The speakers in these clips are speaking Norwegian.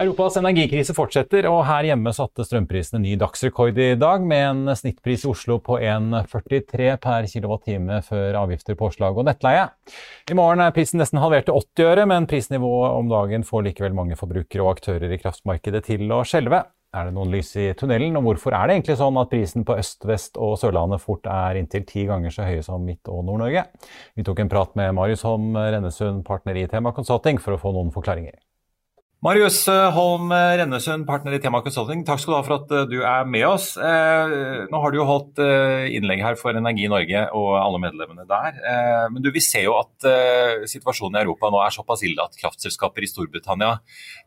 Europas energikrise fortsetter, og her hjemme satte strømprisene ny dagsrekord i dag, med en snittpris i Oslo på 1,43 per kWt før avgifter, påslag og nettleie. I morgen er prisen nesten halvert til 80 øre, men prisnivået om dagen får likevel mange forbrukere og aktører i kraftmarkedet til å skjelve. Er det noen lys i tunnelen, og hvorfor er det egentlig sånn at prisen på øst, vest og Sørlandet fort er inntil ti ganger så høye som Midt- og Nord-Norge? Vi tok en prat med Marius Holm Rennesund, partner i Tema Consulting, for å få noen forklaringer. Marius Holm Rennesund, partner i Tema Consulting, takk skal du ha for at du er med oss. Nå har du jo holdt innlegg her for Energi Norge og alle medlemmene der. Men du, vi ser jo at situasjonen i Europa nå er såpass ille at kraftselskaper i Storbritannia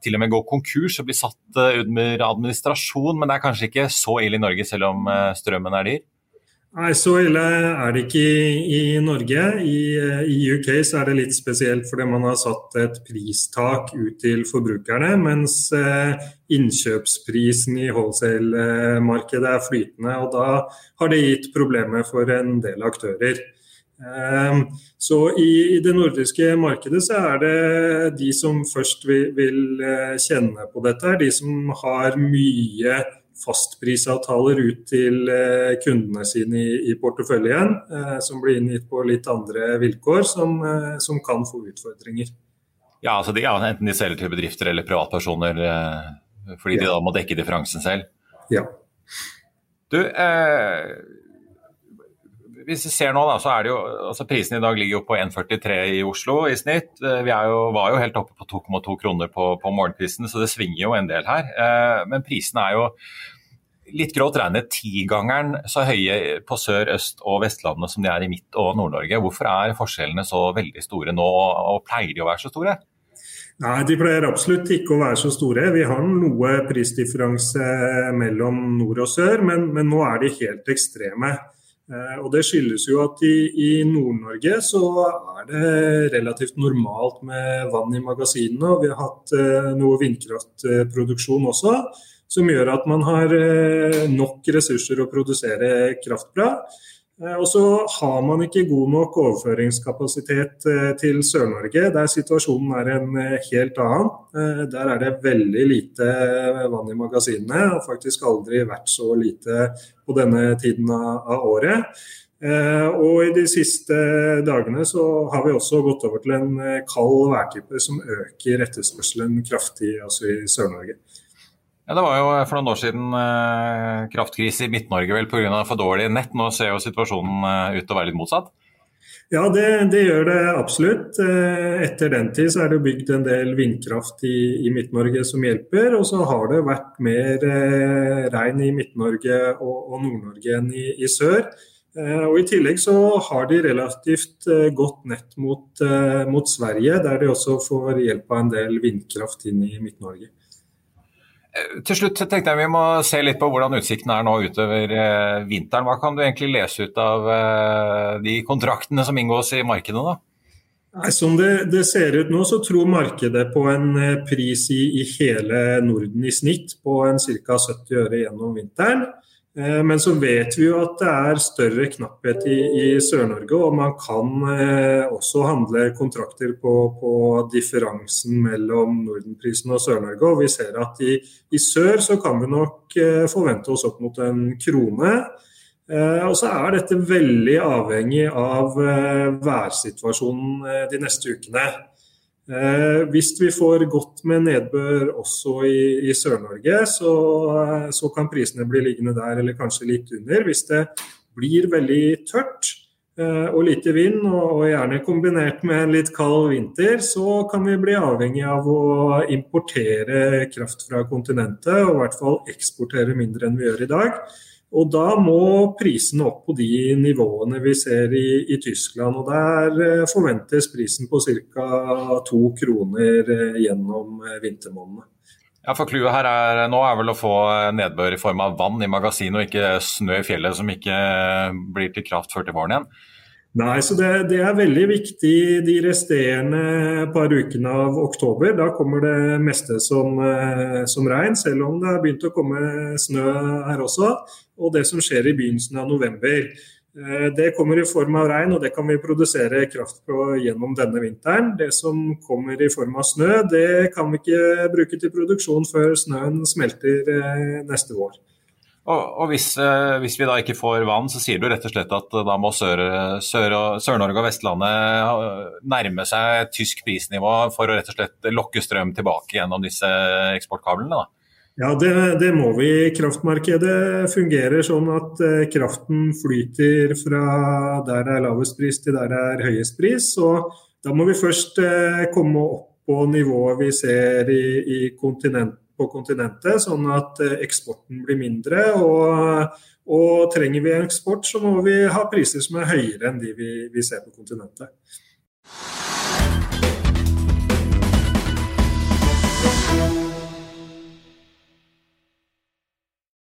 til og med går konkurs og blir satt under administrasjon. Men det er kanskje ikke så ille i Norge, selv om strømmen er dyr? Nei, Så ille er det ikke i, i Norge. I, I, UK så er det litt spesielt fordi man har satt et pristak ut til forbrukerne, mens eh, innkjøpsprisen i wholesale-markedet er flytende. og Da har det gitt problemer for en del aktører. Eh, så i, det nordiske markedet så er det de som først vil, vil kjenne på dette, de som har mye fastprisavtaler ut til eh, kundene sine i, i porteføljen, eh, som blir inngitt på litt andre vilkår, som, eh, som kan få utfordringer. Ja, altså de, ja, Enten de selger til bedrifter eller privatpersoner, fordi ja. de da må dekke differansen selv? Ja. Du, eh, hvis vi ser nå, da, så er det jo altså Prisen i dag ligger jo på 1,43 i Oslo i snitt. Vi jo, var jo helt oppe på 2,2 kroner på, på morgenprisen, så det svinger jo en del her. Eh, men prisene er jo litt grått regnet tigangeren så høye på Sør-, Øst- og Vestlandet som de er i Midt- og Nord-Norge. Hvorfor er forskjellene så veldig store nå, og pleier de å være så store? Nei, De pleier absolutt ikke å være så store. Vi har noe prisdifferanse mellom nord og sør, men, men nå er de helt ekstreme. Eh, og Det skyldes jo at i, i Nord-Norge så er det relativt normalt med vann i magasinene. og Vi har hatt eh, noe vindkraftproduksjon også som gjør at man har eh, nok ressurser å produsere kraft fra. Eh, og så har man ikke god nok overføringskapasitet eh, til Sør-Norge, der situasjonen er en helt annen. Der er det veldig lite vann i magasinene, og faktisk aldri vært så lite på denne tiden av året. Og i de siste dagene så har vi også gått over til en kald værtype som øker etterspørselen kraftig altså i Sør-Norge. Ja, Det var jo for noen år siden eh, kraftkrise i Midt-Norge vel pga. for dårlig nett. Nå ser jo situasjonen eh, ut til å være litt motsatt? Ja, det, det, gjør det absolutt. Eh, etter den tid så er det bygd en del vindkraft i, i Midt-Norge som hjelper. Og så har det vært mer eh, regn i Midt-Norge og, og Nord-Norge enn i, i sør. Eh, og I tillegg så har de relativt godt nett mot, mot Sverige, der de også får hjelp av en del vindkraft inn i Midt-Norge. Til slutt tenkte jeg vi må se litt på hvordan utsikten er nå utover eh, vinteren. Hva kan du egentlig lese ut av eh, de kontraktene som inngås i markedet da? Som det, det, ser ut nå, så tror markedet på en eh, pris i, i hele Norden i snitt på en ca. 70 øre gjennom vinteren. Eh, men så vet vi jo at det er større knapphet i, i Sør-Norge, og man kan eh, også handle kontrakter på, på differansen mellom Nordenprisen og Sør-Norge. Og vi ser at i, i, sør så kan vi nok eh, forvente oss opp mot en krone. Og så er dette veldig avhengig av værsituasjonen de neste ukene. Hvis vi får godt med nedbør også i, Sør-Norge, så, kan prisene bli liggende der eller kanskje litt under. Hvis det blir veldig tørt, Eh, og lite vind, og gjerne kombinert med en litt kald vinter, så kan vi bli avhengig av å importere kraft fra kontinentet, og i hvert fall eksportere mindre enn vi gjør i dag. Og da må prisene opp på de nivåene vi ser i, i Tyskland. Og der eh, forventes prisen på ca. to kroner eh, gjennom vintermånedene. Ja, for Clouet her er, nå er vel å få nedbør i form av vann i magasinet, og ikke snø i fjellet som ikke blir til kraft før til våren igjen? Nei, så det, det, er veldig viktig de resterende par ukene av oktober. Da kommer det meste som, eh, som regn, selv om det har begynt å komme snø her også. Og det som skjer i begynnelsen av november. Eh, det kommer i form av regn, og det kan vi produsere kraft på gjennom denne vinteren. Det som kommer i form av snø, det kan vi ikke bruke til produksjon før snøen smelter eh, neste vår. Og, og hvis, eh, hvis, vi da ikke får vann, så sier du rett og slett at da må Sør-Norge Sør og, Sør og Vestlandet nærme seg tysk prisnivå for å rett og slett lokke strøm tilbake gjennom disse eksportkablene? da? Ja, det, det, må vi. Kraftmarkedet fungerer sånn at eh, kraften flyter fra der det er lavest pris til der det er høyest pris. Og da må vi først eh, komme opp på nivået vi ser i, i kontinent, på kontinentet, sånn at eh, eksporten blir mindre. Og, og, trenger vi eksport, så må vi ha priser som er høyere enn de vi, vi ser på kontinentet.